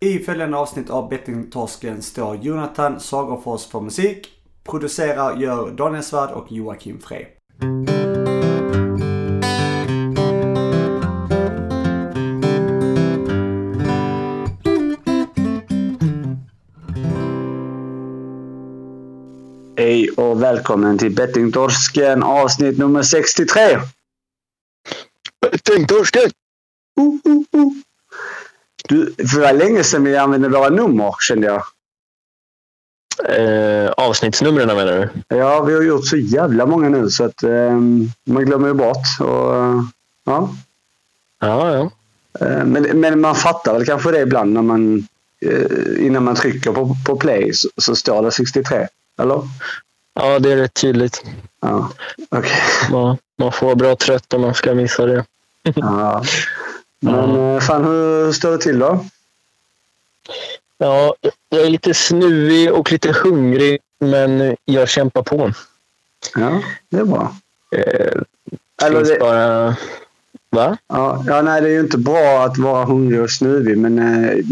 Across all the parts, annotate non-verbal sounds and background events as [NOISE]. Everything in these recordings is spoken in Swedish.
I följande avsnitt av Bettingtorsken står Jonathan Sagerfors för musik. Producerar gör Daniel Svärd och Joakim Frey. Hej och välkommen till Bettingtorsken avsnitt nummer 63. Bettingtorsken! Uh, uh, uh. Du, för det var länge sedan vi använde våra nummer kände jag. Eh, avsnittsnumren menar du? Ja, vi har gjort så jävla många nu så att eh, man glömmer ju bort. Och, ja. Ja, ja. Eh, men, men man fattar väl kanske det ibland när man eh, innan man trycker på, på play så, så står det 63. Eller? Ja, det är rätt tydligt. Ja, okej. Man, man får vara bra trött om man ska missa det. Ja. Men eh, fan, hur står det till då? Ja, jag är lite snuvig och lite hungrig, men jag kämpar på. Ja, det är bra. Eh, Eller det- bara... Va? Ja, ja, nej, det är ju inte bra att vara hungrig och snuvig, men eh,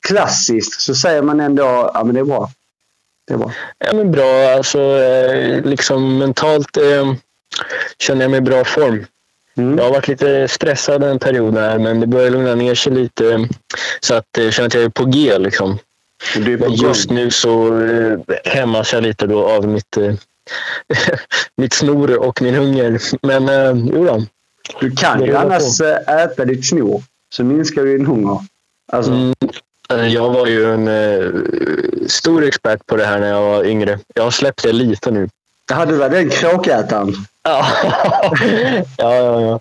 klassiskt så säger man ändå ja, men det är bra. Det är bra. Ja, men bra. Alltså, eh, liksom mentalt eh, känner jag mig i bra form. Mm. Jag har varit lite stressad en period här, men det börjar lugna ner sig lite. Så att eh, jag känner att jag är på G. Liksom. På Men just gång. nu så eh, hämmas jag lite då av mitt, eh, [LAUGHS] mitt snor och min hunger. Men eh, jo då. Du kan ju annars eh, äta ditt snor, så minskar du din hunger. Alltså, Mm, eh, jag var ju en eh, stor expert på det här när jag var yngre. Jag har släppt det lite nu. Jaha, du var den kråkätaren. Ja, ja, ja.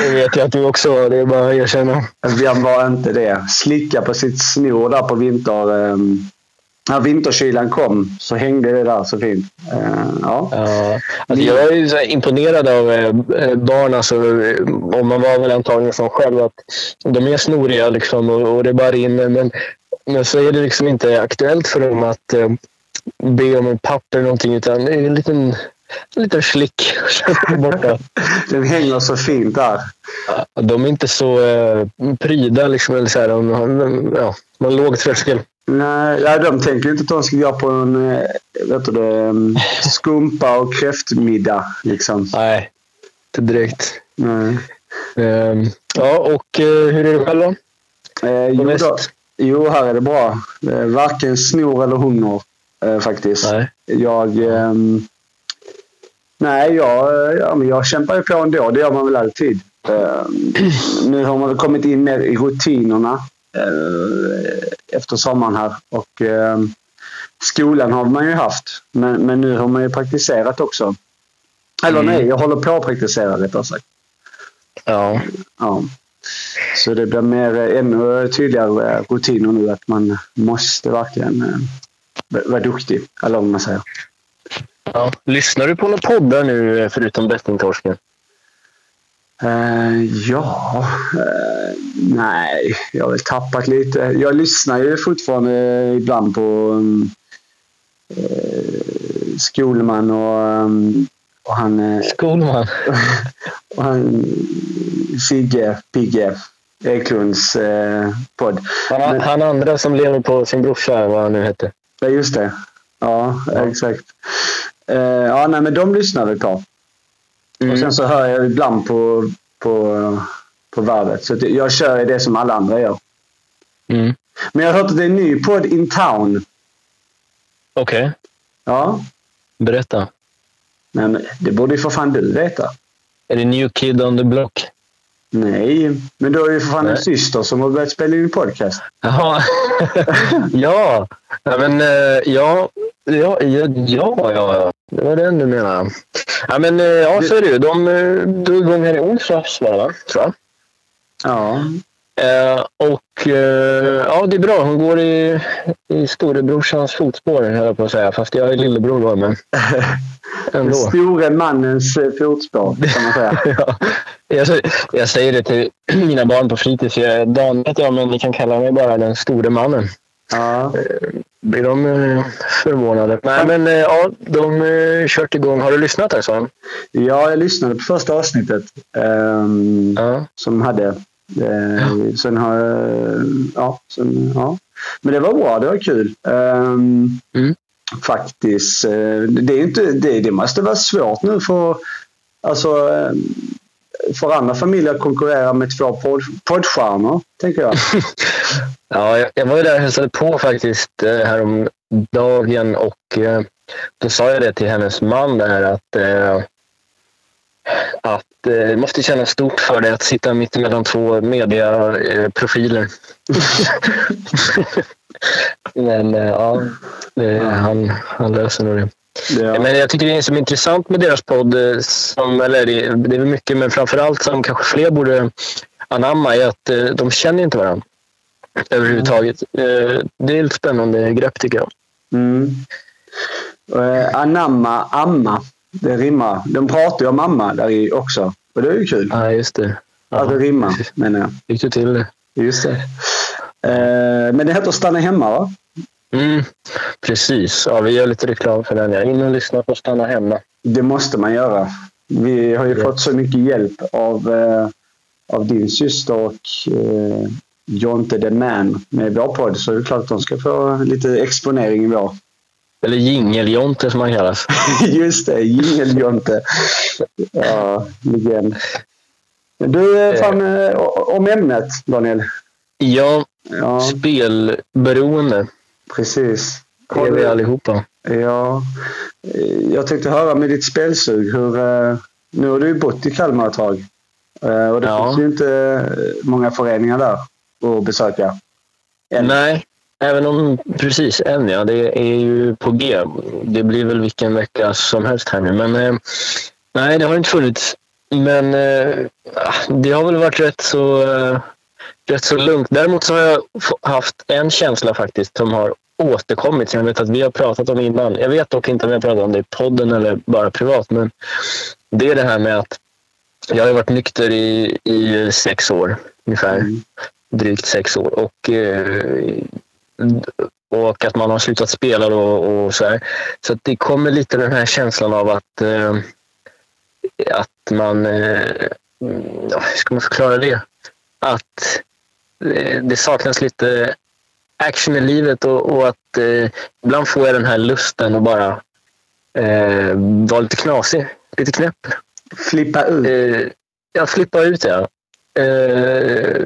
Det vet jag att du också var. Det är bara att erkänna. Vem var inte det? Slicka på sitt snor där på vinter... ehm, när vinterkylan kom så hängde det där så fint. Eh, ja. Ja, alltså jag är ju imponerad av eh, barn. Alltså, och man var väl antagligen som själv att de är snoriga liksom, och, och det bara rinner. Men, men så är det liksom inte aktuellt för dem att eh, be om en papper eller någonting utan en liten, en liten slick [LAUGHS] borta. Den hänger så fint där. De är inte så eh, pryda. Liksom, eller så här, de, de, ja, de har låg tröskel. Nej, ja, de tänker inte att de ska gå på en eh, vet du det, em, skumpa och kräftmiddag. Liksom. Nej, inte direkt. Nej. Ehm, ja, och eh, hur är det själv då? Eh, jo, då, jo, här är det bra. Eh, varken snor eller hunger eh, faktiskt. Nej. Jag... ehm, nej, jag, ja, men jag kämpar ju på ändå. Det gör man väl alltid. Ehm, [CLEARS THROAT] nu har man väl kommit in mer i rutinerna eh, efter sommaren här. Och ehm, skolan har man ju haft. Men, men nu har man ju praktiserat också. Eller Mm. nej, jag håller på att praktisera rättare sagt. Ja. Ja. Så det blir mer, eh, ännu tydligare eh, rutiner nu att man måste verkligen vara duktig. Eller vad man säger. Ja. Lyssnar du på några poddar nu förutom Bettingtorsken? Eh, ja, eh, nej, jag har väl tappat lite. Jag lyssnar ju fortfarande ibland på um, eh, Skolman och, um, och han, Skolman. [LAUGHS] och han Sigge, Pigge Eklunds podd. Han, Men- han andra som lever på sin brorsa, vad han nu hette. Ja, just det. Ja, Ja. exakt. Eh, ja, nej, men de lyssnar vi på. Mm. Och sen så hör jag ibland på, på, på varvet. Så jag kör det som alla andra gör. Mm. Men jag har hört att det är en ny podd in town. Okej, Ja, berätta. nej, men det borde ju för fan du veta. Är det New Kid on the Block? Nej, men du har ju för fan en Nej. syster som har börjat spela in podcast. Jaha. [LAUGHS] ja. ja, men eh, ja, ja, ja, ja, ja. Det var den du menade. Ja, men eh, ja, så är det ju. De eh, drog igång här i onsdags, va? tror jag. Ja, Eh, och eh, ja, det är bra. Hon går i, i storebrorsans fotspår, höll jag på att säga. Fast jag är lillebror då, men den [LAUGHS] ändå. store mannens eh, fotspår kan man säga. [LAUGHS] Ja, jag, jag säger det till [CLEARS THROAT] mina barn på fritids. Jag- Dan heter jag, men ni kan kalla mig bara den store mannen. Ja. Blir de eh, förvånade? Nej, men eh, ja, de eh, kört igång. Har du lyssnat alltså? ja, jag lyssnade på första avsnittet. ehm, Ja. som hade. Eh, sen har. Ja, sen, ja. Men det var bra. Det var kul. Um, Mm. Faktiskt. Eh, Det, är inte, det, det måste vara svårt nu för, alltså, eh, för andra familjer att konkurrera med två podd, poddstjärnor, tänker jag. [LAUGHS] Ja, jag, jag var ju där och hälsade på faktiskt eh, häromdagen och eh, då sa jag det till hennes man där att, eh, att det måste kännas stort för dig att sitta mitt emellan två mediaprofiler. [LAUGHS] Men ja, det, han, han löser nog det. Ja. Men jag tycker det är som är intressant med deras podd, som, eller det, det är mycket, men framförallt som kanske fler borde anamma, är att de känner inte varandra överhuvudtaget. Eh, Det är ett spännande grepp tycker jag. Mm. Eh, anamma, amma. Det rimmar. De pratar ju om amma där i också. Och det är ju kul. Ja, just det. Ja, Att det rimmar, menar jag. Fick du till det? Just det. Eh, men det heter Stanna hemma, va? Mm, precis. Ja, vi gör lite reklam för den. Jag in och lyssna på Stanna hemma. Det måste man göra. Vi har ju Ja. fått så mycket hjälp av, av din syster och Jonte the Man med vår podd. Så det är klart att de ska få lite exponering i vår. Eller Jingel-Jonte som han kallas. [LAUGHS] Just det, Jingel-Jonte. Ja, legend. Du, eh, fan, eh, om ämnet Daniel. Ja, Ja, spelberoende precis. är vi allihopa. Ja, eh, jag tänkte höra med ditt spelsug. Hur, eh, nu har du ju bott i Kalmar ett tag. Eh, Och det Ja. finns ju inte eh, många föreningar där att besöka. Än. Nej, även om precis än ja. Det är ju på G. Det blir väl vilken vecka som helst här nu. Men eh, nej, det har inte funnits. Men eh, det har väl varit rätt så, eh, rätt så lugnt. Däremot så har jag haft en känsla faktiskt som har återkommit jag vet att vi har pratat om innan. Jag vet dock inte om jag pratat om det i podden eller bara privat. Men det är det här med att jag har varit nykter i, i sex år ungefär Mm. Drygt sex år. Och, eh, och att man har slutat spela och, och så här. Så det kommer lite den här känslan av att, eh, att man... Eh, ja, hur ska man förklara det? Att det saknas lite action i livet och, och att eh, ibland får jag den här lusten att bara eh, vara lite knasig, lite knäpp. Flippa ut. Eh, jag flippar ut ja. Eh,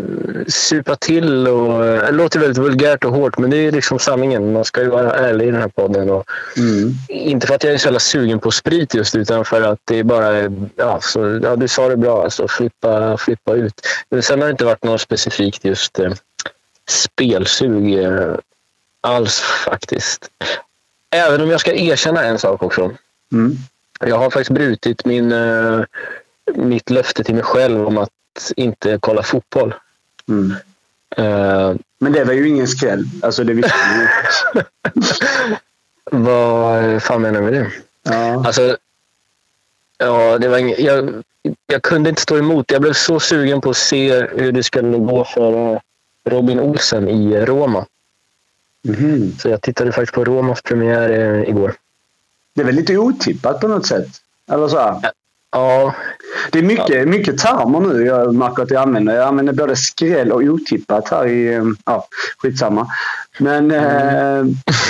supa till och... eh, Det låter väldigt vulgärt och hårt men det är liksom sanningen. Man ska ju vara ärlig i den här podden. Och, Mm. inte för att jag är så jävla sugen på sprit just utan för att det är bara... Ja, så, ja, du sa det bra. Alltså, flippa, flippa ut. Men sen har det inte varit något specifikt just eh, spelsug eh, alls faktiskt. Även om jag ska erkänna en sak också. Mm. Jag har faktiskt brutit min, eh, mitt löfte till mig själv om att inte kolla fotboll. Mm. Eh, Men det var ju ingen skräll. Alltså det visste man ju. [LAUGHS] vad fan menar du med det? Ja. Alltså, ja, det var ing- jag, jag kunde inte stå emot. Jag blev så sugen på att se hur det skulle gå för Robin Olsen i Roma. Mhm. Så jag tittade faktiskt på Romas premiär eh, igår. Det är väl lite otippat på något sätt. Eller så här. Ja, Det är mycket, mycket termer nu jag märker att jag använder. Jag använder både skräll och otippat här i... eh, Ja, skitsamma. Men eh,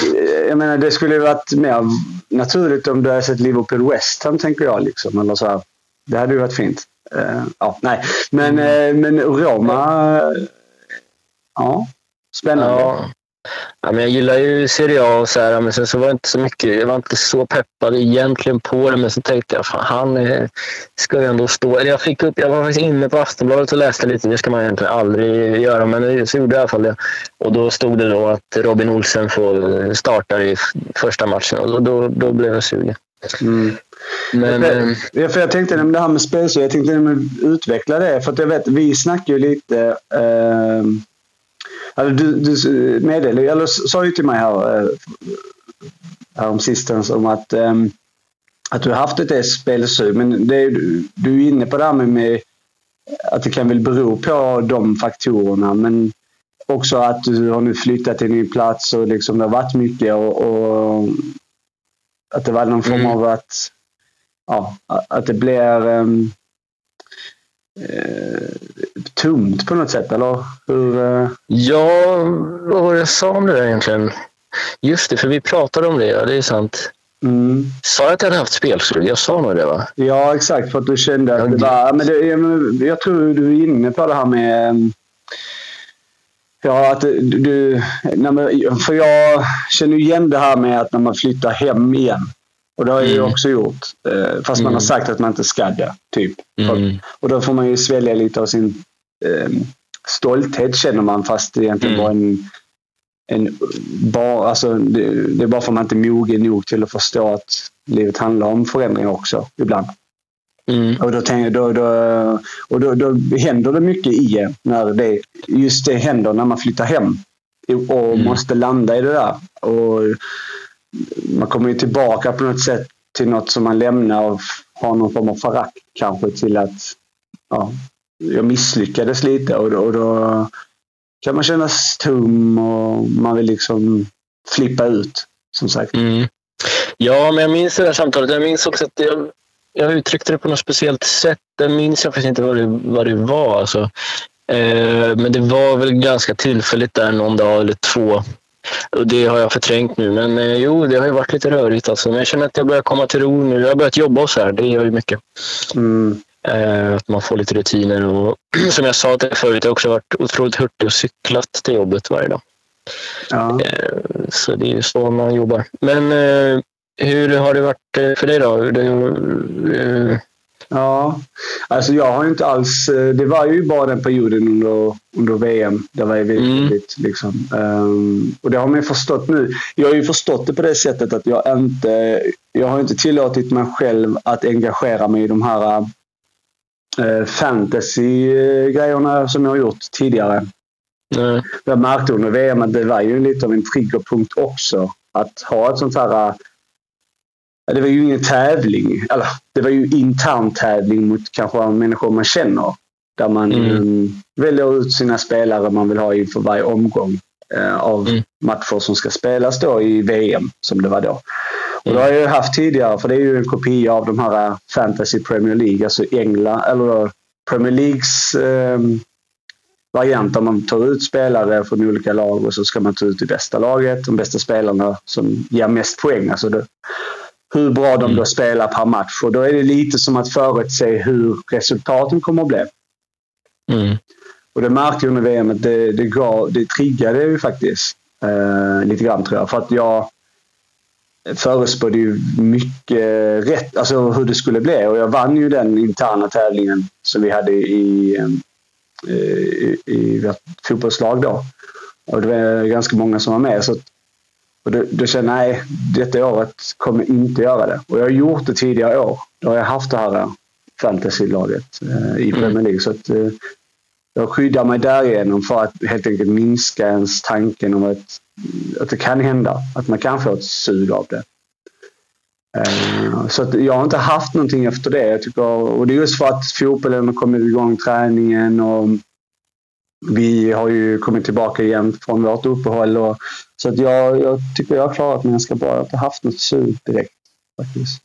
[LAUGHS] jag menar, det skulle ju varit mer naturligt om du hade sett Liverpool West Ham, tänker jag. Liksom. Eller så här. Det hade ju varit fint. Eh, ja, nej. Men, eh, men Roma... eh, Ja, spännande. Ja. Ja, men jag gillar ju Serie A och så här, men sen så var det inte så mycket. Jag var inte så peppad egentligen på det, men så tänkte jag fan, han eh, ska ju ändå stå. Eller jag fick upp, jag var faktiskt inne på Aftonbladet och läste lite. Det ska man egentligen aldrig göra, men det- så gjorde jag i alla fall det. Och då stod det då att Robin Olsen får starta i första matchen och då, då, då blev jag sugen. Mm. Men eh, Ja, för jag tänkte det här med spelsug, jag tänkte utveckla det. För att jag vet, vi snackar ju lite... Eh, du, du meddelade, eller sa ju till mig här, eh, härom sistens om att, eh, att du har haft ett spelsug. Men det du är inne på det här med, med att det kan väl bero på de faktorerna. Men också att du har nu flyttat till en ny plats och liksom det har varit mycket. och, och att det var någon form Mm. av att ja, att det blir... Um, eh, tomt på något sätt, eller hur? Eh? Ja, vad var det jag sa om det där egentligen? Just det, för vi pratade om det, ja, det är sant. Mm. Sa jag att jag hade haft spelsug? Jag sa nog det va? Ja, exakt. För att du kände att det var... Men det, jag, tror du är inne på det här med... eh, Ja, att du... För jag känner igen det här med att när man flyttar hem igen. Och det har jag ju Mm. också gjort. eh, Fast man har Mm. sagt att man inte ska det. Typ. Mm. Och då får man ju svälja lite av sin eh, stolthet känner man fast det egentligen Mm. bara en, en bara, alltså, det, det är bara för att man inte är mogen nog till att förstå att livet handlar om förändringar också ibland. Mm. Och, då, tänker, då, då, och då, då händer det mycket i en när det, just det händer när man flyttar hem och Mm. måste landa i det där. Och man kommer ju tillbaka på något sätt till något som man lämnar och har någon form av förakt kanske till att ja, jag misslyckades lite och då, och då kan man känna sig tom och man vill liksom flippa ut. Som sagt. Mm. Ja, men jag minns det där samtalet. Jag minns också att jag, jag uttryckte det på något speciellt sätt. Jag minns jag faktiskt inte vad det, vad det var. Alltså. Eh, men det var väl ganska tillfälligt där någon dag eller två. Och det har jag förträngt nu. Men eh, jo, det har ju varit lite rörigt. Alltså. Men jag känner att jag börjar komma till ro nu. Jag har börjat jobba och så här. Det gör ju mycket. Mm. Eh, att man får lite rutiner. Och, [CLEARS THROAT] som jag sa till dig förut, jag har också varit otroligt hurtig och cyklat till jobbet varje dag. Ja. Eh, Så det är ju så man jobbar. Men eh, hur har det varit eh, för dig då? Det, Ja, alltså jag har inte alls... eh, Det var ju bara den perioden under, under VM. Det var ju Mm. väldigt liksom. ehm, och det har man ju förstått nu. Jag har ju förstått det på det sättet att jag inte... Jag har inte tillåtit mig själv att engagera mig i de här uh, fantasy-grejerna som jag har gjort tidigare. nej. Jag märkte under VM att det var ju lite av en triggerpunkt också. Att ha ett sånt här... Det var ju ingen tävling. Eller, det var ju intern tävling mot kanske människor man känner. Där man Mm. mm. väljer ut sina spelare man vill ha inför varje omgång eh, av Mm. matcher som ska spelas då i VM, som det var då. Och det Mm. har jag ju haft tidigare, för det är ju en kopia av de här äh, Fantasy Premier League, alltså England, eller då Premier Leagues eh, variant där man tar ut spelare från olika lag och så ska man ta ut det bästa laget, de bästa spelarna som ger mest poäng. Alltså det, hur bra de Mm. då spelar per match. Och då är det lite som att förutse hur resultaten kommer att bli. Mm. Och det märkte jag under VM att det, det, gav, det triggade ju faktiskt eh, lite grann tror jag. För att jag förutspådde ju mycket rätt, alltså hur det skulle bli. Och jag vann ju den interna tävlingen som vi hade i, eh, i, i vårt fotbollslag då. Och det var ganska många som var med. Så och då, då kände jag, nej, detta året kommer inte göra det. Och jag har gjort det tidigare år. Då har jag haft det här fantasylaget eh, i Premier League. Så att, eh, jag skyddar mig därigenom för att helt enkelt minska ens tanken om att, att det kan hända. Att man kan få ett sug av det. Eh, Så jag har inte haft någonting efter det. Jag tycker, och det är just för att fotbollen har kommit igång, träningen och vi har ju kommit tillbaka igen från vårt uppehåll. Och, så att jag, jag tycker jag har klarat mig ganska bra. Jag har inte haft något sug direkt. Faktiskt.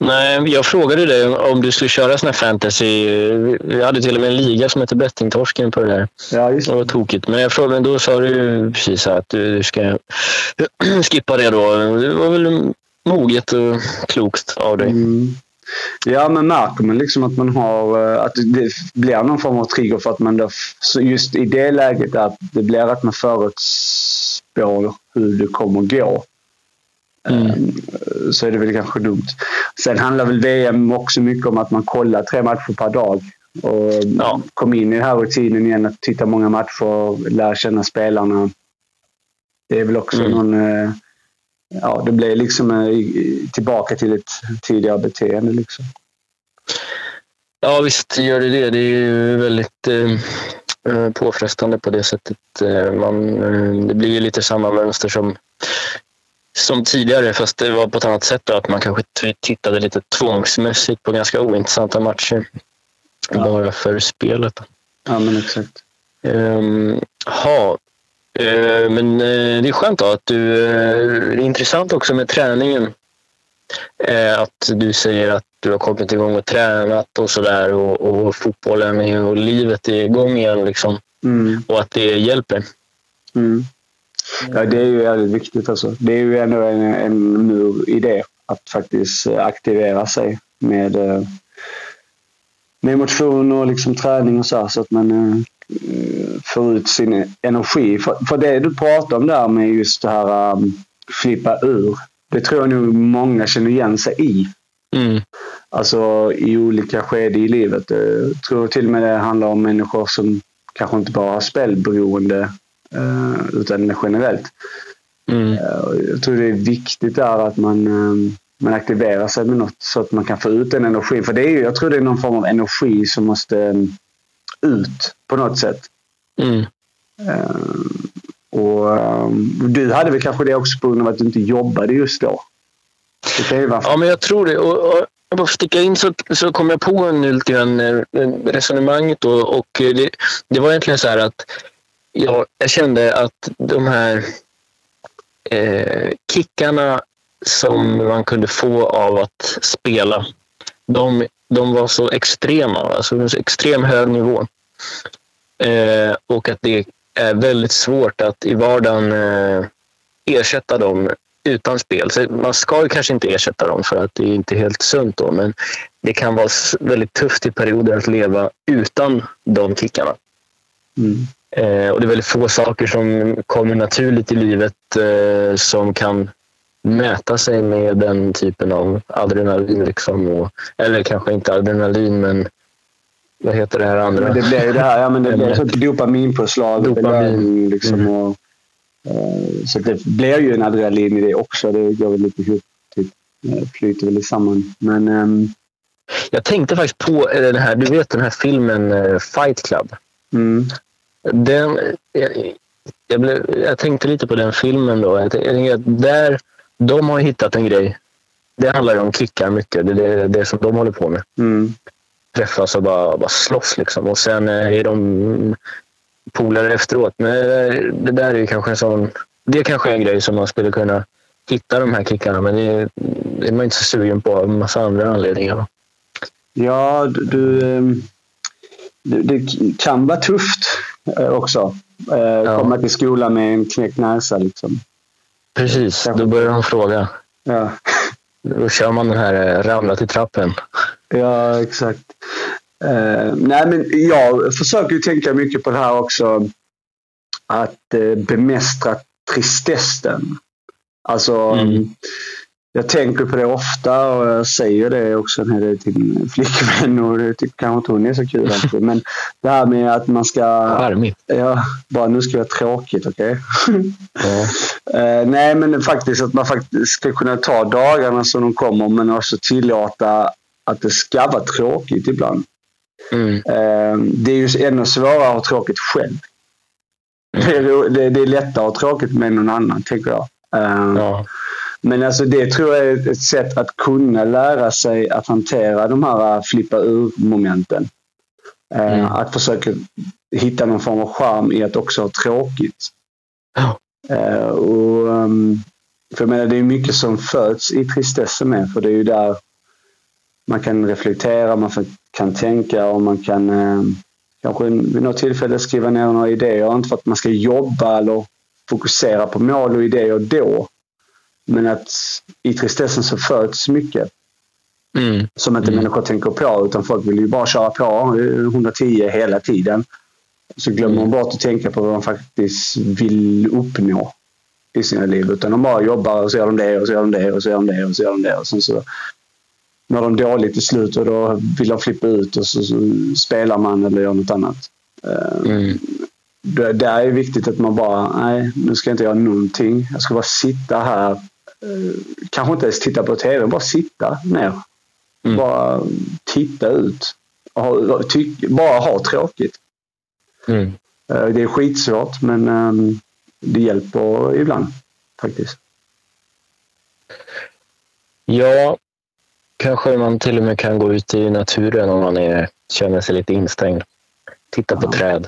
Nej, jag frågade dig om du skulle köra sån här fantasy. Vi hade till och med en liga som heter Bettingtorsken på det där. Ja, just Det var tokigt. Men jag frågade, men då sa du precis att du ska [CLEARS THROAT] skippa det då. Det var väl moget och klokt av dig. Mm. Ja, men märker man liksom att man har eh, att det blir någon form av trigger för att man då, så just i det läget att det blir att man förutspår hur det kommer gå. Mm. Eh, Så är det väl kanske dumt. Sen handlar väl VM också mycket om att man kollar tre matcher per dag. Och Ja. kom in i den här rutinen igen att titta många matcher, lära känna spelarna. Det är väl också Mm. någon... Ja, det blir liksom eh, tillbaka till ett tidigare beteende. Liksom. Ja, visst gör det det. Det är ju väldigt eh, eh, påfrestande på det sättet. Eh, man, det blir ju lite samma mönster som, som tidigare, fast det var på ett annat sätt. Då, att man kanske tittade lite tvångsmässigt på ganska ointressanta matcher. Ja. Bara för spelet. Ja, men exakt. Um, ha. Eh, men eh, det är skönt att du... eh, det är intressant också med träningen. Att du säger att du har kommit igång och tränat och sådär och, och fotbollen och livet är igång igen liksom. Mm. Och att det hjälper. Mm. Ja, det är ju väldigt viktigt. Alltså. Det är ju ändå en, en mur i det. Att faktiskt aktivera sig med, med motion och liksom träning och så, här, så att man eh, får ut sin energi. För, för det du pratar om där med just det här um, flippa ur. Det tror jag nog många känner igen sig i. Mm. Alltså i olika skeden i livet. Jag tror till och med det handlar om människor som kanske inte bara har spelberoende eh, utan generellt. Mm. Eh, Jag tror det är viktigt där att man, eh, man aktiverar sig med något så att man kan få ut den energin. För det är, jag tror det är någon form av energi som måste eh, ut på något sätt. Mm. Eh, Och eh, du hade väl kanske det också på grund av att du inte jobbade just då? Det kan ju vara... Ja, men jag tror det. Och, och, jag bara sticka in så, så kom jag på nu lite grann eh, resonemanget då, och det, det var egentligen så här att jag, jag kände att de här eh, kickarna som man kunde få av att spela, de, de var så extrema, alltså en så extrem hög nivå. Eh, och att det är väldigt svårt att i vardagen eh, ersätta dem utan spel. Så man ska ju kanske inte ersätta dem för att det är inte helt sunt då, men det kan vara väldigt tufft i perioder att leva utan de kickarna. Mm. Eh, och det är väldigt få saker som kommer naturligt i livet eh, som kan mäta sig med den typen av adrenalin. Liksom, och, eller kanske inte adrenalin, men vad heter det här andra? Men det blir ju det här, ja, men det blir Ämnet. så dopaminpåslag, Dopamin. liksom. Mm. Och, eh, så det blir ju en adrenalin i det också. Det går väl lite ihop. Typ, eh, flyter väl samman. Men ehm, Jag tänkte faktiskt på eh, den här, du vet den här filmen Fight Club. mm, Den, jag, jag, blev, jag tänkte lite på den filmen då. Jag tänkte att där, de har hittat en grej. Det handlar ju om kickar mycket. Det är det, det som de håller på med. mm, Träffas och bara, bara slåss liksom. Och sen eh, är de polare efteråt. Men eh, det där är ju kanske en sån... Det kanske är en grej som man skulle kunna hitta de här kickarna. Men det, det är man inte så sugen på av en massa andra anledningar. ja, du, du, ehm, det, det kan vara tufft eh, också. Eh, Komma till skolan med en knäckt näsa. Liksom. Precis, då börjar de fråga. Ja. Då kör man den här ramla till trappen. Ja, exakt. Eh, nej, men jag försöker ju tänka mycket på det här också. Att eh, bemästra tristessen. Alltså, Mm. jag tänker på det ofta och jag säger det också när det är till min flickvän och det tycker kanske inte hon är så kul alltid. [LAUGHS] Men det här med att man ska... Charmigt. Ja, bara nu ska det vara tråkigt, okej? [LAUGHS] Ja. Eh, nej, men faktiskt att man faktiskt ska kunna ta dagarna som de kommer men också tillåta att det ska vara tråkigt ibland. Mm. Eh, det är ju ännu svårare att ha tråkigt själv. Det är, det, är lättare att ha tråkigt med någon annan, tänker jag. Eh, Ja. Men alltså det tror jag är ett sätt att kunna lära sig att hantera de här äh, flippa ur-momenten. Eh, Mm. Att försöka hitta någon form av charm i att också ha tråkigt. Eh, och, ehm, för jag menar, det är mycket som föds i tristessen med. För det är ju där man kan reflektera, man kan tänka och man kan eh, kanske vid något tillfälle skriva ner några idéer. Inte för att man ska jobba eller fokusera på mål och idéer då. Men att i tristessen så föds mycket Mm. som inte Mm. människor tänker på. Utan folk vill ju bara köra på eh, 110 hela tiden. Så glömmer Mm. de bort att tänka på vad de faktiskt vill uppnå i sina liv. Utan de bara jobbar och så gör de det och så gör de det och så gör de det och så gör de det. Och sen så mår de dåligt till slut och då vill de flippa ut och så, så spelar man eller gör något annat. Eh, Mm. det, det är viktigt att man bara, nej, nu ska jag inte göra någonting. Jag ska bara sitta här. Eh, kanske inte ens titta på TV, bara sitta ner. Mm. Bara titta ut. Och ha, ty, bara ha tråkigt. Mm. Eh, det är skitsvårt, men ehm, det hjälper ibland faktiskt. Ja, kanske man till och med kan gå ut i naturen om man är, känner sig lite instängd. Titta på Ja. träd.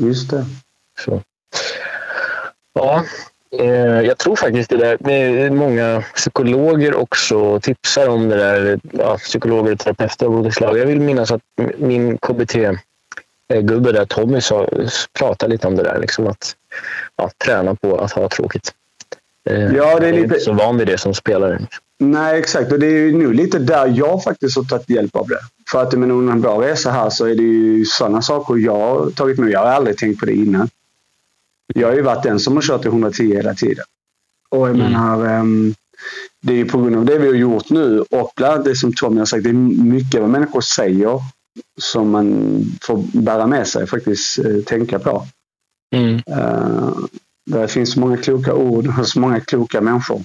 Just det. Så. Ja, Eh, jag tror faktiskt det där. Många psykologer också tipsar om det där. Ja, psykologer och terapeuter av olika slag. Jag vill minnas att min KBT-gubbe där, Tommy, sa, pratade lite om det där. Liksom att ja, träna på att ha tråkigt. Eh, Ja, det är jag är lite- inte så van vid det som spelare. Nej, exakt. Och det är ju nu lite där jag faktiskt har tagit hjälp av det. För att men under en bra resa här så är det ju sådana saker jag har tagit med. Jag har aldrig tänkt på det innan. Jag har ju varit den som har kört i 110 hela tiden. Och jag Mm. menar, ehm, det är ju på grund av det vi har gjort nu och bland annat det som Tommy har sagt. Det är mycket vad människor säger som man får bära med sig faktiskt eh, tänka på. Mm. Eh, det finns så många kloka ord hos många kloka människor.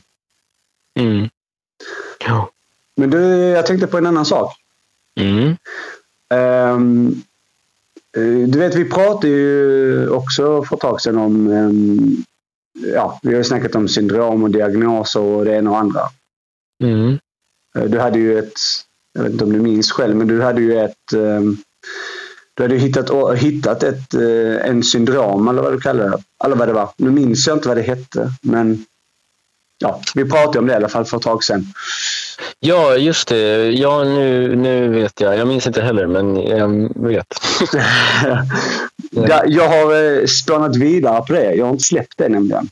Mm. Ja. Men du, jag tänkte på en annan sak. Mm. Eh, du vet, vi pratade ju också för ett tag sedan om... ehm, ja, vi har ju snackat om syndrom och diagnoser och det ena och andra. Mm. Eh, Du hade ju ett... Jag vet inte om du minns själv, men du hade ju ett... ehm, du hade ju hittat, hittat ett, eh, en syndrom, eller vad du kallar det. Eller vad det var. Nu minns jag inte vad det hette, men... Ja, vi pratade om det i alla fall för ett tag sedan. Ja, just det. Ja, nu, nu vet jag. Jag minns inte heller, men jag vet. [LAUGHS] Ja, jag har eh, spånat vidare på det. Jag har inte släppt det nämligen.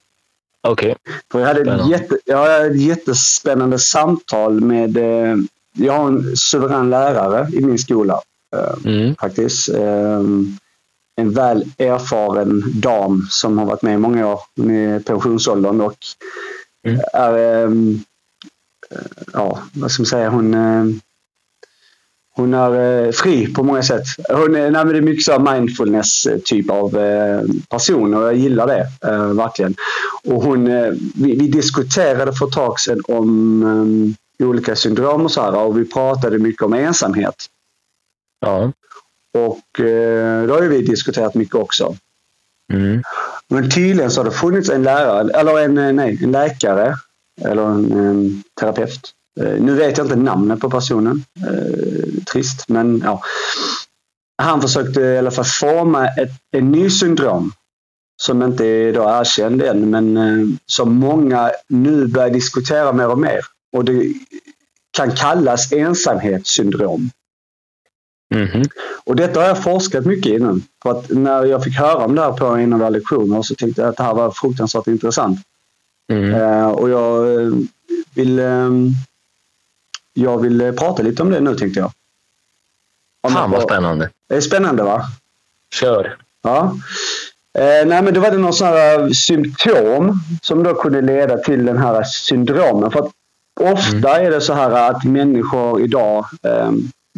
Okej. För jag, hade ett jätte, jag hade ett jättespännande samtal med... Eh, jag har en suverän lärare i min skola eh, Mm. faktiskt. En väl erfaren dam som har varit med i många år. I pensionsåldern och Mm. är... Eh, ja, vad ska man säga? Hon... Eh, hon är eh, fri på många sätt. Hon är, nej, men det är mycket så mindfulness eh, typ av eh, person och jag gillar det eh, verkligen. Och hon, eh, vi, vi diskuterade för ett tag sedan om eh, olika syndrom och så här och vi pratade mycket om ensamhet. Ja. Och eh, då har ju vi diskuterat mycket också. Mm. Men tydligen så har det funnits en lärare, eller en, eh, nej, en läkare eller en, en terapeut. Eh, nu vet jag inte namnet på personen. Eh, trist, men ja. Han försökte i alla fall forma ett, en ny syndrom som inte är då erkänd än, men som många nu börjar diskutera mer och mer. Och det kan kallas ensamhetssyndrom. Mhm. Och detta har jag forskat mycket i nu. För att när jag fick höra om det här på en av våra lektioner så tänkte jag att det här var fruktansvärt intressant. Mm. Eh, och jag eh, vill, eh, jag vill eh, prata lite om det nu tänkte jag. Om Fan vad spännande. Det är spännande va? Kör. Ja. Eh, nej, men då var det några sådana här symptom som då kunde leda till den här syndromen. För att ofta är det så här att människor idag eh,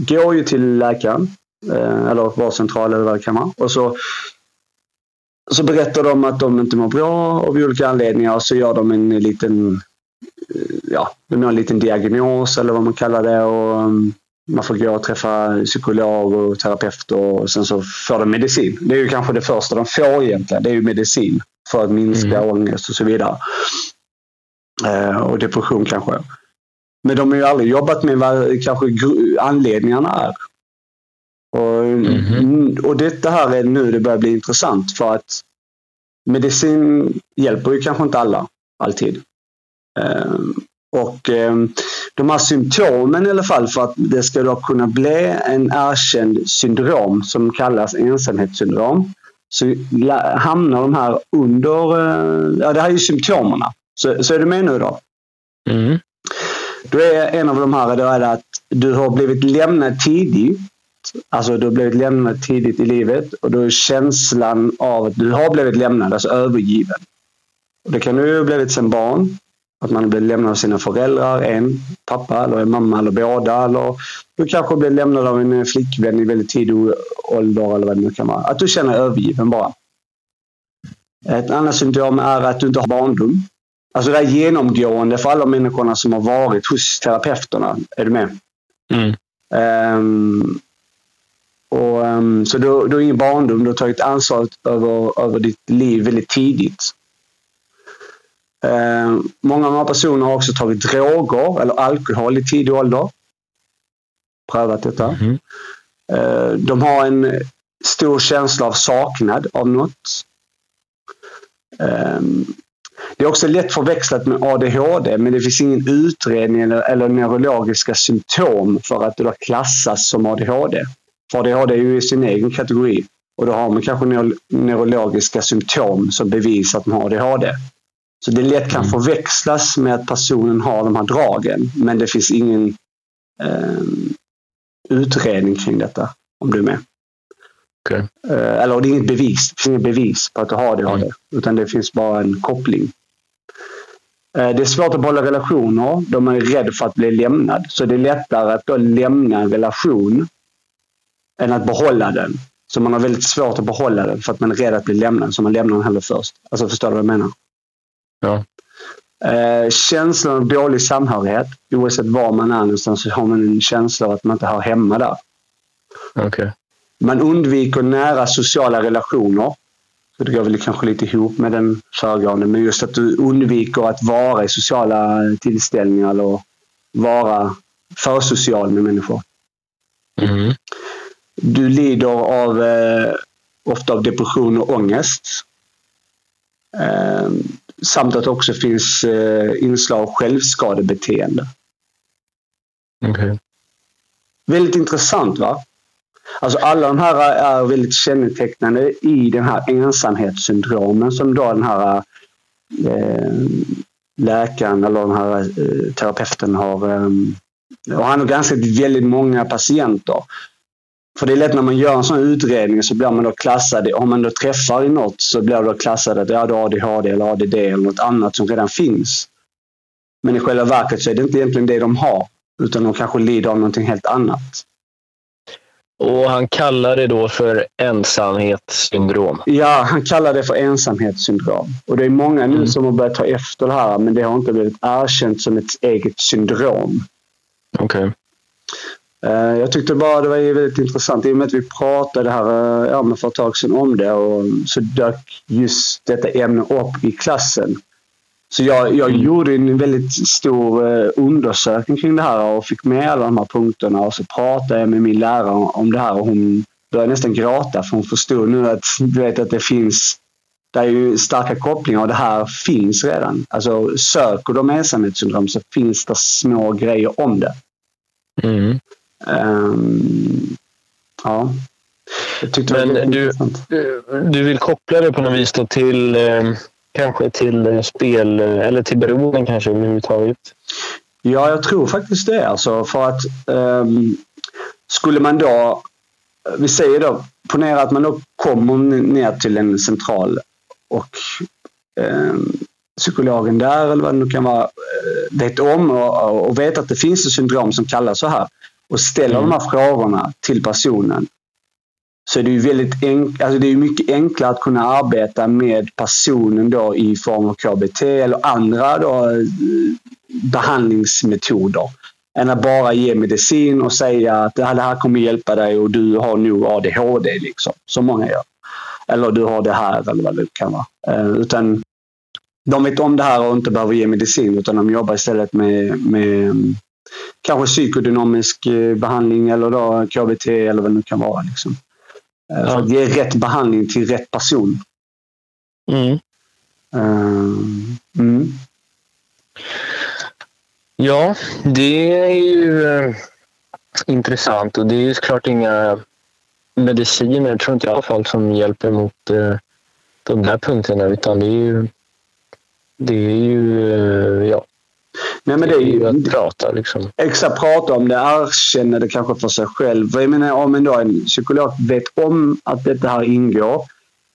går ju till läkaren eh, eller vårdcentral eller vad det kan vara. Och så, så berättar de att de inte mår bra av olika anledningar och så gör de en liten eh, ja, de gör en liten diagnos eller vad man kallar det. Och, um, man får gå och träffa psykolog och terapeut och sen så får de medicin. Det är ju kanske det första de får egentligen. Det är ju medicin för att minska Mm. ångest och så vidare. Eh, och depression kanske. Men de har ju aldrig jobbat med vad kanske anledningarna är. Och, Mhm. och detta här är nu det börjar bli intressant för att medicin hjälper ju kanske inte alla alltid. Eh, och eh, de här symptomen i alla fall för att det ska då kunna bli en erkänd syndrom som kallas ensamhetssyndrom. Så hamnar de här under, eh, ja det här är ju symptomerna. Så, så är du med nu då? Mm. Då är en av de här då är det att du har blivit lämnad tidigt. Alltså du har blivit lämnad tidigt i livet och då är känslan av att du har blivit lämnad, alltså övergiven. Och det kan du ju ha blivit sedan barn. Att man har blivit lämnad av sina föräldrar, en pappa eller en mamma eller båda. Eller du kanske blir lämnad av en flickvän i väldigt tidig ålder eller vad det nu kan vara. Att du känner dig övergiven bara. Ett annat symptom är att du inte har barndom. Alltså det är genomgående för alla människorna som har varit hos terapeuterna. Är du med? Mm. Ehm, och, ehm, så du, du har ingen barndom. Du har tagit ansvar över, över ditt liv väldigt tidigt. Ehm, många av de här personerna har också tagit droger eller alkohol i tidig ålder. Prövat detta. Mhm. Eh, De har en stor känsla av saknad av något. Ehm, Det är också lätt förväxlat med ADHD, men det finns ingen utredning eller, eller neurologiska symptom för att det klassas som ADHD. För ADHD är ju i sin egen kategori och då har man kanske neuro, neurologiska symptom som bevisar att man har ADHD. Så det lätt kan förväxlas med att personen har de här dragen, men det finns ingen eh, utredning kring detta, om du är med. Okay. Eh, eller det är inget bevis, det finns inget bevis på att du har ADHD, mm. utan det finns bara en koppling. Eh, det är svårt att behålla relationer. De är rädda för att bli lämnad. Så det är lättare att då lämna en relation än att behålla den. Så man har väldigt svårt att behålla den för att man är rädd att bli lämnad. Så man lämnar den hellre först. Alltså förstår du vad jag menar? Ja. Eh, känslan av dålig samhörighet. Oavsett var man är någonstans så har man en känsla av att man inte hör hemma där. Okay. Man undviker nära sociala relationer. Så det går väl kanske lite ihop med den föregående. Men just att du undviker att vara i sociala tillställningar eller vara för social med människor. Mm. Du lider av eh, ofta av depression och ångest. Eh, samt att det också finns eh, inslag av självskadebeteende. Okay. Väldigt intressant va? Alltså alla de här eh, är väldigt kännetecknande i den här ensamhetssyndromen som då den här eh, läkaren eller den här eh, terapeuten har. Eh, och han har granskat väldigt många patienter. För det är lätt när man gör en sån utredning så blir man då klassad, om man då träffar i något så blir det då klassad att ja, du har ADHD eller ADD eller något annat som redan finns. Men i själva verket så är det inte egentligen det de har, utan de kanske lider av någonting helt annat. Och han kallar det då för ensamhetssyndrom? Ja, han kallar det för ensamhetssyndrom. Och det är många nu mm. som har börjat ta efter det här, men det har inte blivit erkänt som ett eget syndrom. Okej. Okay. Eh, jag tyckte bara det var väldigt intressant i och med att vi pratade här eh, ja, för ett tag sedan om det och så dök just detta ämne upp i klassen. Så jag, jag mm. gjorde en väldigt stor eh, undersökning kring det här och fick med alla de här punkterna och så pratade jag med min lärare om det här och hon började nästan gråta för hon förstod nu att, du vet, att det finns det är ju starka kopplingar och det här finns redan. Alltså söker de ensamhetssyndrom så finns det små grejer om det. Mm. Um, ja. Men du, du vill koppla det på något vis till eh, kanske till eh, spel eller till beroenden kanske överhuvudtaget? Ja, jag tror faktiskt det. Alltså, för att um, skulle man då, vi säger då, ponera att man då kommer ner till en central och um, psykologen där eller vad det nu kan vara vet om och, och vet att det finns ett syndrom som kallas så här och ställer mm. de här frågorna till personen så är det ju väldigt enk alltså det är mycket enklare att kunna arbeta med personen då i form av KBT eller andra då, eh, behandlingsmetoder. Än att bara ge medicin och säga att det här kommer hjälpa dig och du har nog ADHD. Liksom, som många gör. Eller du har det här eller vad det kan vara. Eh, utan de vet om det här och inte behöver ge medicin utan de jobbar istället med, med mm, kanske psykodynamisk eh, behandling eller då KBT eller vad det nu kan vara. Liksom. Eh, för att ge rätt behandling till rätt person. Mm. Uh, mm. Ja, det är ju uh, intressant och det är ju såklart inga mediciner, tror inte jag i alla fall, som hjälper mot de här punkterna utan det är ju, det är ju ja, Nej, men det är ju att prata. Liksom. Exakt, prata om det, erkänna det kanske för sig själv. jag menar, om en, en psykolog vet om att det här ingår,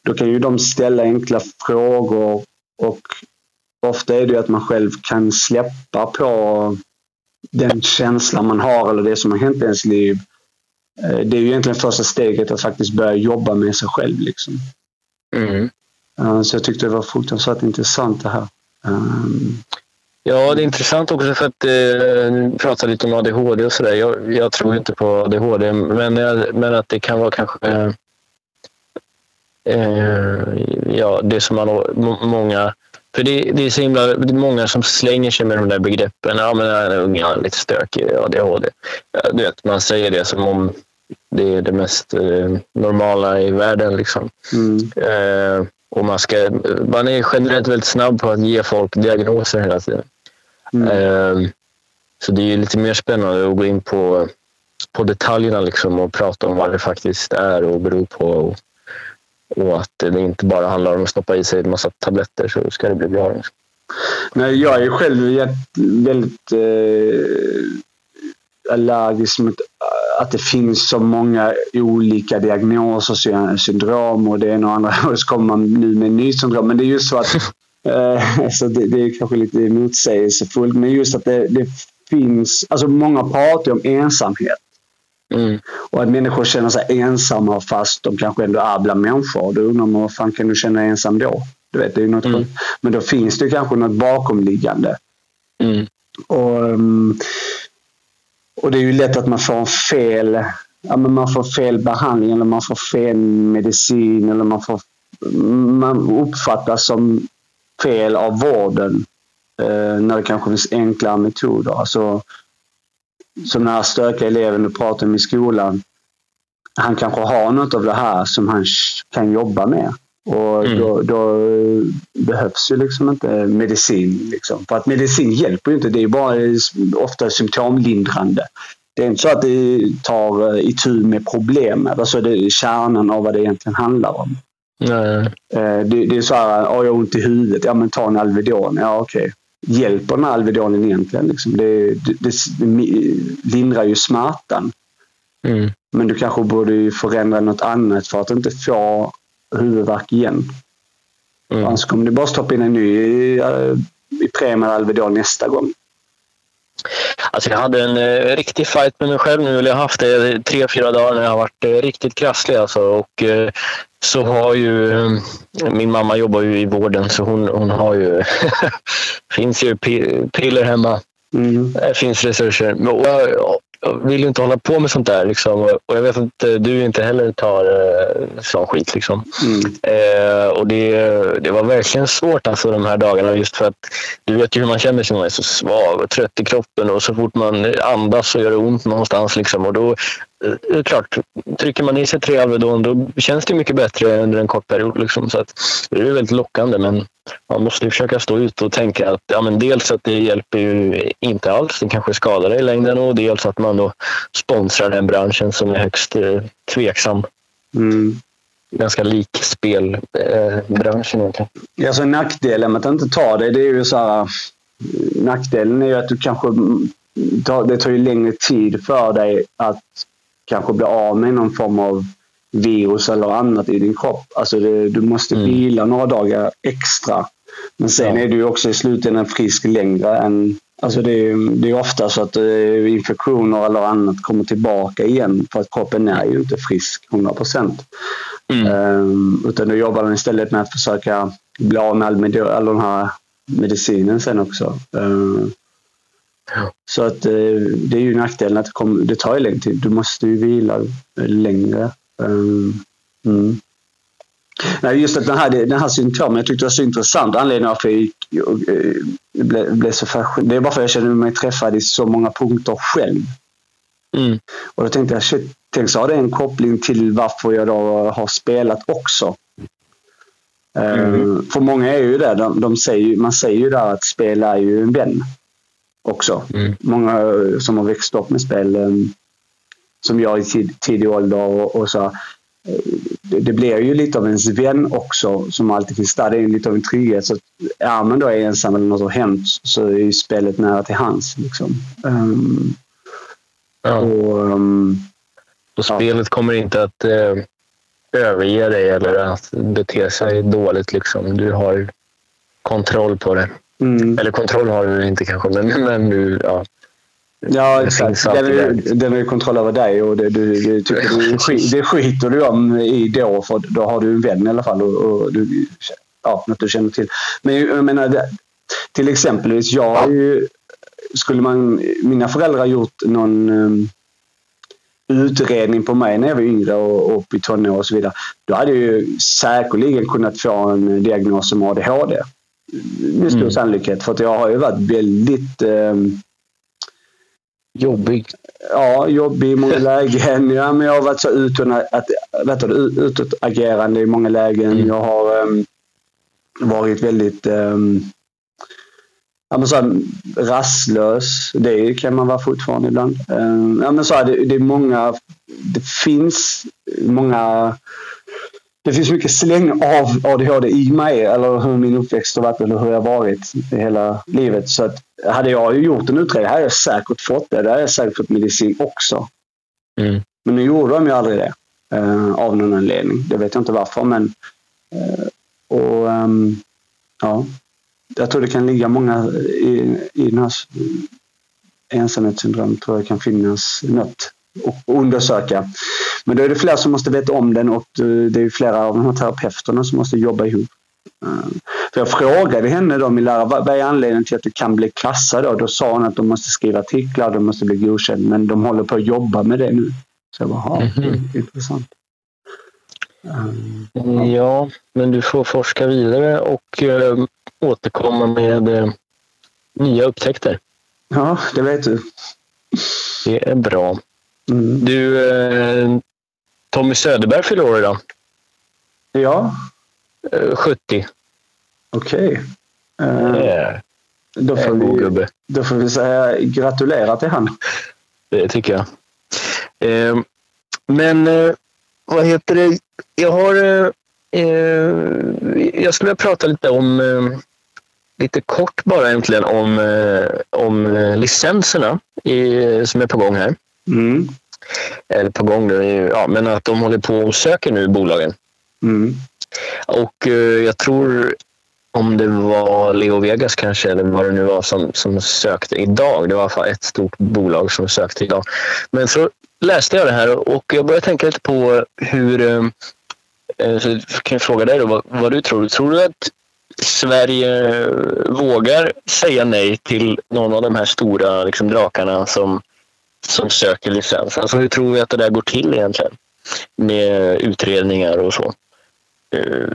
då kan ju de ställa enkla frågor och ofta är det ju att man själv kan släppa på den känslan man har eller det som har hänt i ens liv. Eh, det är ju egentligen första steget att faktiskt börja jobba med sig själv. Liksom. Mm. Så jag tyckte det var fruktansvärt intressant det här. Ja, det är intressant också för att eh, prata lite om ADHD och sådär. Jag, jag tror inte på ADHD, men, men att det kan vara kanske eh, ja, det som man, många... För det, det är så himla är många som slänger sig med de där begreppen. Ja, men den unga är lite stökig, ADHD. Du vet, man säger det som om det är det mest eh, normala i världen. Liksom. Mm. Eh, Och man, ska, man är generellt väldigt snabb på att ge folk diagnoser hela tiden. Mm. Ehm, så det är lite mer spännande att gå in på, på detaljerna liksom och prata om vad det faktiskt är och beror på. Och, och att det inte bara handlar om att stoppa i sig en massa tabletter så ska det bli bra. Nej, jag är själv väldigt eh, allergisk mot att det finns så många olika diagnoser, sy- syndrom och det ena och andra. [LAUGHS] Och så kommer man nu med en ny syndrom. Men det är just så att [LAUGHS] så det, det är kanske lite motsägelsefullt. Men just att det, det finns... Alltså många pratar om ensamhet. Mm. Och att människor känner sig ensamma fast de kanske ändå är bland människor. Då undrar man vad fan kan du känna dig ensam då? Du vet, det är något Mm. Men då finns det kanske något bakomliggande. Mm. Och, um, och det är ju lätt att man får en fel, ja, men man får fel behandling eller man får fel medicin eller man, får, man uppfattas som fel av vården eh, när det kanske finns enklare metoder. Alltså, som den här stökiga eleven du pratade om i skolan. Han kanske har något av det här som han kan jobba med. Och Mm. då, då behövs ju liksom inte medicin. Liksom. För att medicin hjälper ju inte. Det är bara ofta symptomlindrande. Det är inte så att det tar eh, itu med problemet. Alltså det är kärnan av vad det egentligen handlar om. Nej. Eh, Det, det är så här, "Åh, jag har ont i huvudet. Ja, men ta en Alvedon. Ja, okej. Hjälper den här Alvedonen egentligen? Liksom? Det, det, det lindrar ju smärtan. Mm. Men du kanske borde förändra något annat för att inte få huvudvärk igen. Mm. Annars kommer du bara stoppa in en ny eh, Ipren Alvedon nästa gång. Alltså jag hade en eh, riktig fight med mig själv nu. Eller jag har haft det tre, fyra dagar när jag har varit eh, riktigt krasslig. Alltså. Och, eh, så har ju... Eh, min mamma jobbar ju i vården så hon, hon har ju... [LAUGHS] finns ju pi- piller hemma. Mm. Det finns resurser. Och jag, jag vill ju inte hålla på med sånt där. Liksom. Och jag vet att eh, du inte heller tar eh, sån skit. Liksom. Mm. Eh, och det, det var verkligen svårt alltså, de här dagarna just för att du vet ju hur man känner sig. Man är så svag och trött i kroppen och så fort man andas så gör det ont någonstans. Liksom. Och då, det är klart, trycker man i sig tre Alvedon då känns det mycket bättre under en kort period. Liksom. Så att, det är väldigt lockande men man måste ju försöka stå ut och tänka att ja, men dels att det hjälper ju inte alls, det kanske skadar dig i längden och dels att man då sponsrar den branschen som är högst eh, tveksam Mm. ganska lik spelbranschen egentligen. Ja, så nackdelen med att inte ta det, det är ju så här. Nackdelen är ju att du kanske... Det tar ju längre tid för dig att kanske bli av med någon form av virus eller annat i din kropp. Alltså det, du måste Mm. vila några dagar extra. Men sen Ja. är du också i slutändan frisk längre än... Alltså det, är, det är ofta så att eh, infektioner eller annat kommer tillbaka igen för att kroppen är ju inte frisk 100 procent. Mm. Um, utan då jobbar de istället med att försöka bli av med all, med all den här medicinen sen också. Ja. Så att eh, det är ju nackdelen att det, kommer, det tar ju längre tid. Du måste ju vila längre. Ehm, mm. Nej, just att den här, den här symptomen, jag tyckte det var så intressant. Anledningen varför jag gick, eh, blev, blev så fascinerad. Det är bara för att jag känner mig träffad i så många punkter själv. Mm. Och då tänkte jag, shit, tänk så har det en koppling till varför jag då har spelat också. Mm. Eh, för många är ju det. De, de säger, man säger ju där att spel är ju en vän också. Mm. Många som har växt upp med spel, som jag i tid, tidig ålder och, och så. Det, det blir ju lite av ens vän också som alltid finns där. Det är lite av en trygghet. Så är man då ensam eller något har hänt så är ju spelet nära till hands. Liksom. Ehm, Ja. och, ehm, Och spelet kommer inte att eh, överge dig eller att bete sig dåligt. Liksom. Du har kontroll på det. Mm. Eller kontroll har du inte kanske, men, men du... Ja. Ja, Det exakt. Den, har ju kontroll över dig och det, du, du tycker du, skit, det skiter du om i då, för då har du en vän i alla fall. Och, och du, ja, något du känner till. Men jag menar, det, till exempelvis, jag ju... Skulle man, mina föräldrar gjort någon um, utredning på mig när jag var yngre och, och upp i tonår och så vidare. Då hade jag ju säkerligen kunnat få en diagnos som ADHD. Med stor Mm. sannolikhet. För att jag har ju varit väldigt... Um, Jobbig. ja, jobbig i många [LAUGHS] lägen. Ja, men jag har varit så utåt, att, vet du, utåtagerande i många lägen. Mm. Jag har, ehm, varit väldigt um, ja, men så här, rastlös. Det kan man vara fortfarande ibland. Um, ja, men så här, det, det är många... Det finns många det finns mycket släng av ADHD i mig, eller hur min uppväxt har varit eller hur jag har varit hela livet. Så att, hade jag gjort en utredning hade jag säkert fått det. Där hade jag säkert fått medicin också. Mm. Men nu gjorde de ju aldrig det. Uh, av någon anledning. Det vet jag inte varför, men... Uh, och um, ja, Jag tror det kan ligga många i, i den här ensamhetssyndrom tror jag kan finnas något att undersöka. Men då är det fler som måste veta om den och det är flera av de här terapeuterna som måste jobba ihop. Eh, för jag frågade henne då, min lärare, vad är anledningen till att du kan bli klassad? Då, då sa hon att de måste skriva artiklar, de måste bli godkända, men de håller på att jobba med det nu. Så jag bara, mm -hmm. intressant. Um, ja, men du får forska vidare och uh, återkomma med uh, nya upptäckter. Ja, det vet du. Det är bra. Mm. Du, uh, Tommy Söderberg fyller år idag. Ja. 70. Okej. Okay. Då, får vi, då får vi säga gratulerar till han. Det tycker jag. Men vad heter det? Jag har... Eh, eh, jag skulle vilja prata lite om... Eh, lite kort bara egentligen om, eh, om licenserna i, som är på gång här. Mm. Eller på gång nu, ja, men att de håller på och söker nu bolagen. Mm. Och eh, jag tror om det var Leo Vegas kanske, eller vad det nu var som, som sökte idag. Det var i alla fall ett stort bolag som sökte idag. Men så läste jag det här och jag började tänka lite på hur... Eh, eh, så kan jag fråga dig då, vad, vad du tror. Tror du att Sverige vågar säga nej till någon av de här stora liksom, drakarna som, som söker licens? Alltså, hur tror vi att det där går till egentligen? Med utredningar och så. Eh,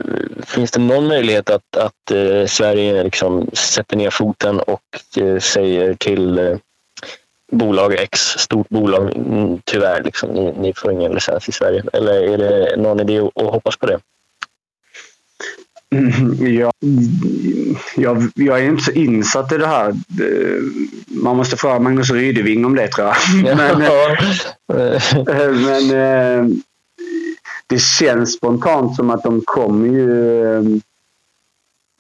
finns det någon möjlighet att, att eh, Sverige liksom sätter ner foten och eh, säger till bolag X, stort bolag, mm, tyvärr, liksom, ni, ni får ingen licens i Sverige. Eller är det någon idé att, att hoppas på det? Mm, ja, jag, jag är inte så insatt i det här. Man måste fråga Magnus Rydeving om det tror jag. [LAUGHS] Men, eh, [LAUGHS] men eh, det känns spontant som att de kommer ju...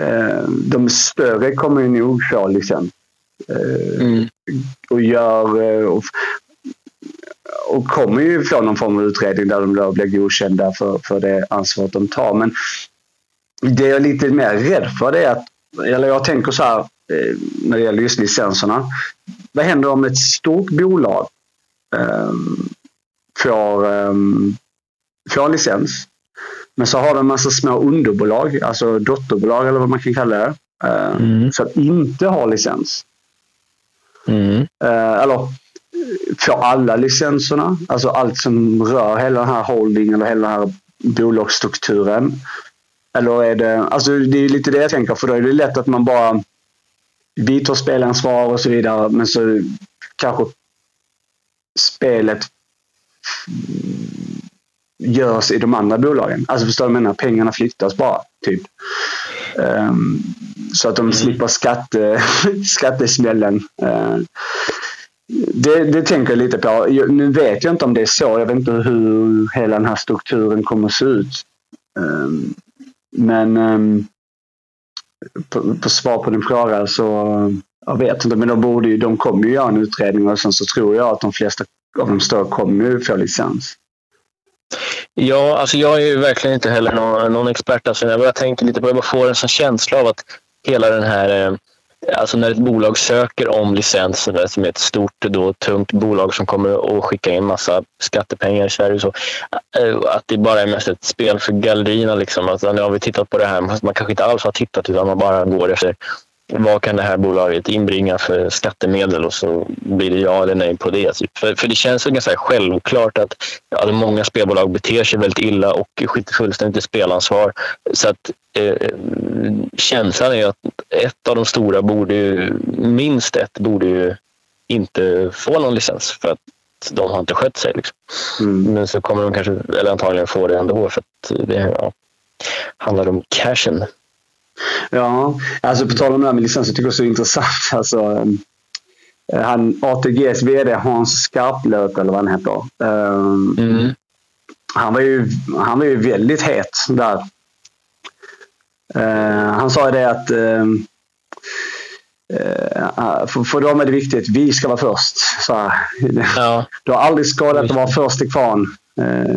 Eh, de större kommer ju nog få licens. Mm. Och gör... Och, och kommer ju få någon form av utredning där de då blir godkända för, för det ansvaret de tar. Men det jag är lite mer rädd för det är att, eller jag tänker så här eh, när det gäller just licenserna. Vad händer om ett stort bolag um, får, um, får licens men så har de en massa små underbolag, alltså dotterbolag eller vad man kan kalla det. Uh, mm. Att inte ha licens. Mm. Uh, eller får alla licenserna, alltså allt som rör hela den här holding eller hela den här bolagsstrukturen. Eller är det, alltså det är lite det jag tänker, för då är det lätt att man bara vi tar spelansvar och så vidare, men så kanske spelet görs i de andra bolagen. Alltså förstår du vad jag menar? Pengarna flyttas bara, typ. Um, så att de mm. slipper skatte, [LAUGHS] skattesmällen. Uh, det, det tänker jag lite på. Nu vet jag inte om det är så. Jag vet inte hur hela den här strukturen kommer att se ut. Um, men um, på, på, svar på din fråga så jag vet inte. Men de, borde ju, de kommer ju göra en utredning och sen så tror jag att de flesta av de större kommer ju få licens. Ja, alltså jag är ju verkligen inte heller någon, någon expert. Alltså jag bara tänker lite på Jag bara får en sån känsla av att hela den här... Ehm, Alltså när ett bolag söker om licenser, som är ett stort, då, tungt bolag som kommer att skicka in massa skattepengar i Sverige. Så, eh, att det bara är mest ett spel för gallerierna. Liksom. Alltså, nu har vi tittat på det här, man kanske inte alls har tittat utan man bara går efter vad kan det här bolaget inbringa för skattemedel och så blir det ja eller nej på det. Typ. För, för det känns ju ganska självklart att ja, många spelbolag beter sig väldigt illa och skiter fullständigt i spelansvar. Så att eh, känslan är att ett av de stora borde ju, minst ett borde ju inte få någon licens för att de har inte skött sig. Liksom. Mm. Men så kommer de kanske, eller antagligen få det ändå för att det ja, handlar om cashen. Ja, alltså på tal om det här med licens, jag tycker det är så intressant. Alltså, eh, han, ATGs VD Hans Skarplöt, eller vad han heter. Um, Mm. han, var ju, han var ju väldigt het där. Eh, han sa det att ehm, eh, för, för dem är det viktigt, vi ska vara först. Så. Ja. [LAUGHS] Det har aldrig skadat att vara först i kvarn. Eh,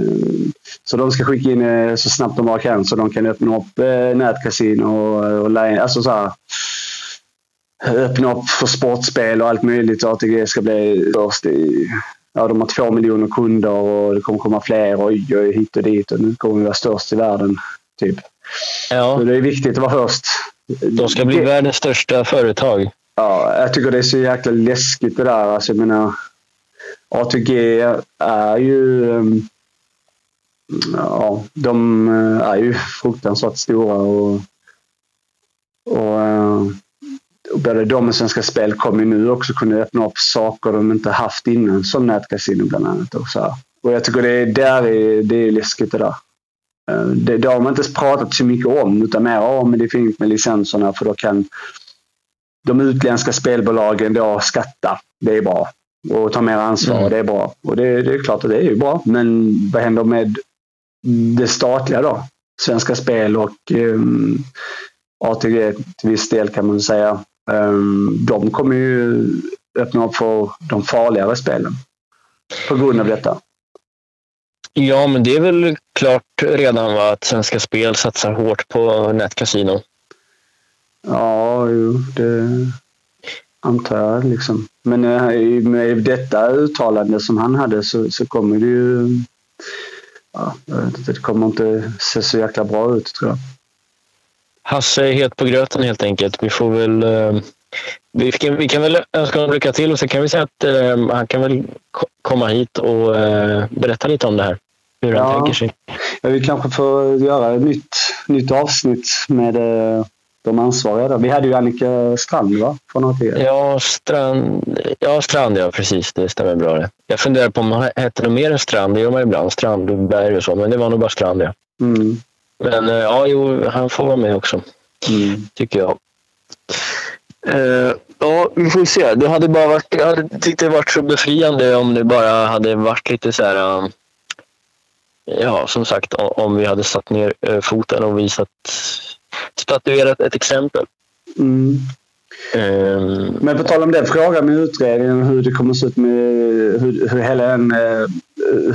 Så de ska skicka in eh, så snabbt de bara kan så de kan öppna upp eh, nätkasino och, och line, alltså så här, öppna upp för sportspel och allt möjligt. Så ATG ska bli först i... Ja, de har två miljoner kunder och det kommer komma fler. Oj, oj, hit och dit. Och nu kommer vi vara störst i världen. Typ. ja. Så det är viktigt att vara först. De ska bli Det- världens största företag. Ja, jag tycker det är så jäkla läskigt det där. Alltså, jag menar, ATG är ju... ehm, Ja, de eh, är ju fruktansvärt stora och, och, eh, och både de och Svenska Spel kommer ju nu också kunna öppna upp saker de inte haft innan, som nätkasino bland annat. Och, så här. och jag tycker det är, där är, det är läskigt det där. Eh, Det, det har man inte pratat så mycket om, utan mer om men det är fint med licenserna för då kan de utländska spelbolagen då skatta. Det är bra. Och ta mer ansvar. Mm. Det är bra. Och det, det är klart att det är ju bra. Men vad händer med det statliga då? Svenska Spel och um, ATG till viss del kan man säga. Um, de kommer ju öppna upp för de farligare spelen. På grund av detta. Ja, men det är väl klart redan va, att Svenska Spel satsar hårt på nätkasino. Ja, jo, det antar jag. Liksom. Men eh, med detta uttalande som han hade så, så kommer det ju... Ja, det kommer inte se så jäkla bra ut tror jag. Hasse är het på gröten helt enkelt. Vi får väl... Eh, vi, kan, vi kan väl önska honom lycka till och så kan vi säga att eh, han kan väl ko- komma hit och eh, berätta lite om det här. Hur han Ja. tänker sig. Ja, vi kanske får göra ett nytt, nytt avsnitt med eh, de ansvariga. Där. Vi hade ju Annika Strand va? För några tid. Ja, Strand, ja, Strand, ja precis. Det stämmer bra det. Jag funderar på om han hette något mer än Strand. Det gör man ibland. Strandberg och så. Men det var nog bara Strand, ja. Mm. Men eh, ja, jo, han får vara med också. Mm. tycker jag. Eh, ja, vi får se. Det hade bara varit, jag hade tyckt det varit så befriande om det bara hade varit lite så här... um, ja, som sagt, om vi hade satt ner eh, foten och visat, statuerat ett exempel. Mm. Ehm, Men på tal om den frågan med utredningen, hur det kommer att se ut med hur, hur hela den, eh,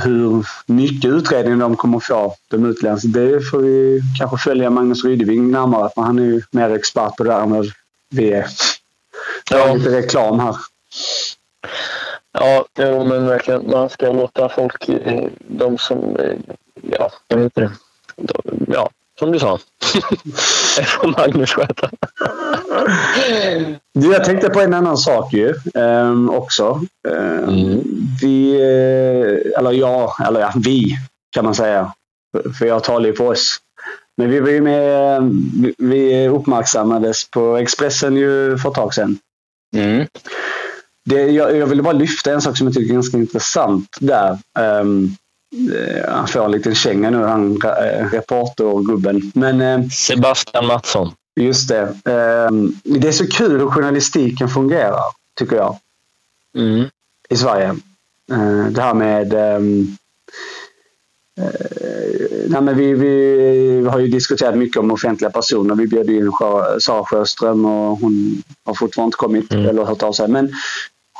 hur mycket utredning de kommer att få, de utländska. Det får vi kanske följa Magnus Rydeving närmare, för han är ju mer expert på det där än vad vi är. Ja. Ja. Lite reklam här. Ja, jo, men verkligen. Man ska låta folk, eh, de som, eh, ja, vad heter det? De, ja, som du sa. Det [LAUGHS] får Magnus sköta. Du, jag tänkte på en annan sak ju ehm, också. Ehm, Mm. Vi, eh, eller ja, eller ja, vi kan man säga. För- jag talar ju på oss. Men vi var ju med, eh, vi- vi uppmärksammades på Expressen ju för ett tag sedan. Mm. Det, jag, jag ville bara lyfta en sak som jag tycker är ganska intressant där. Um, han får en liten känga nu, han uh, reportergubben. Men eh, Sebastian Mattsson. just det. ehm, det är så kul hur journalistiken fungerar, tycker jag. Mm. i Sverige. Eh, Det här med... eh, nej men vi, vi har ju diskuterat mycket om offentliga personer. Vi bjöd in Sara Sjöström och hon har fortfarande inte kommit Mm. eller hört av sig. Men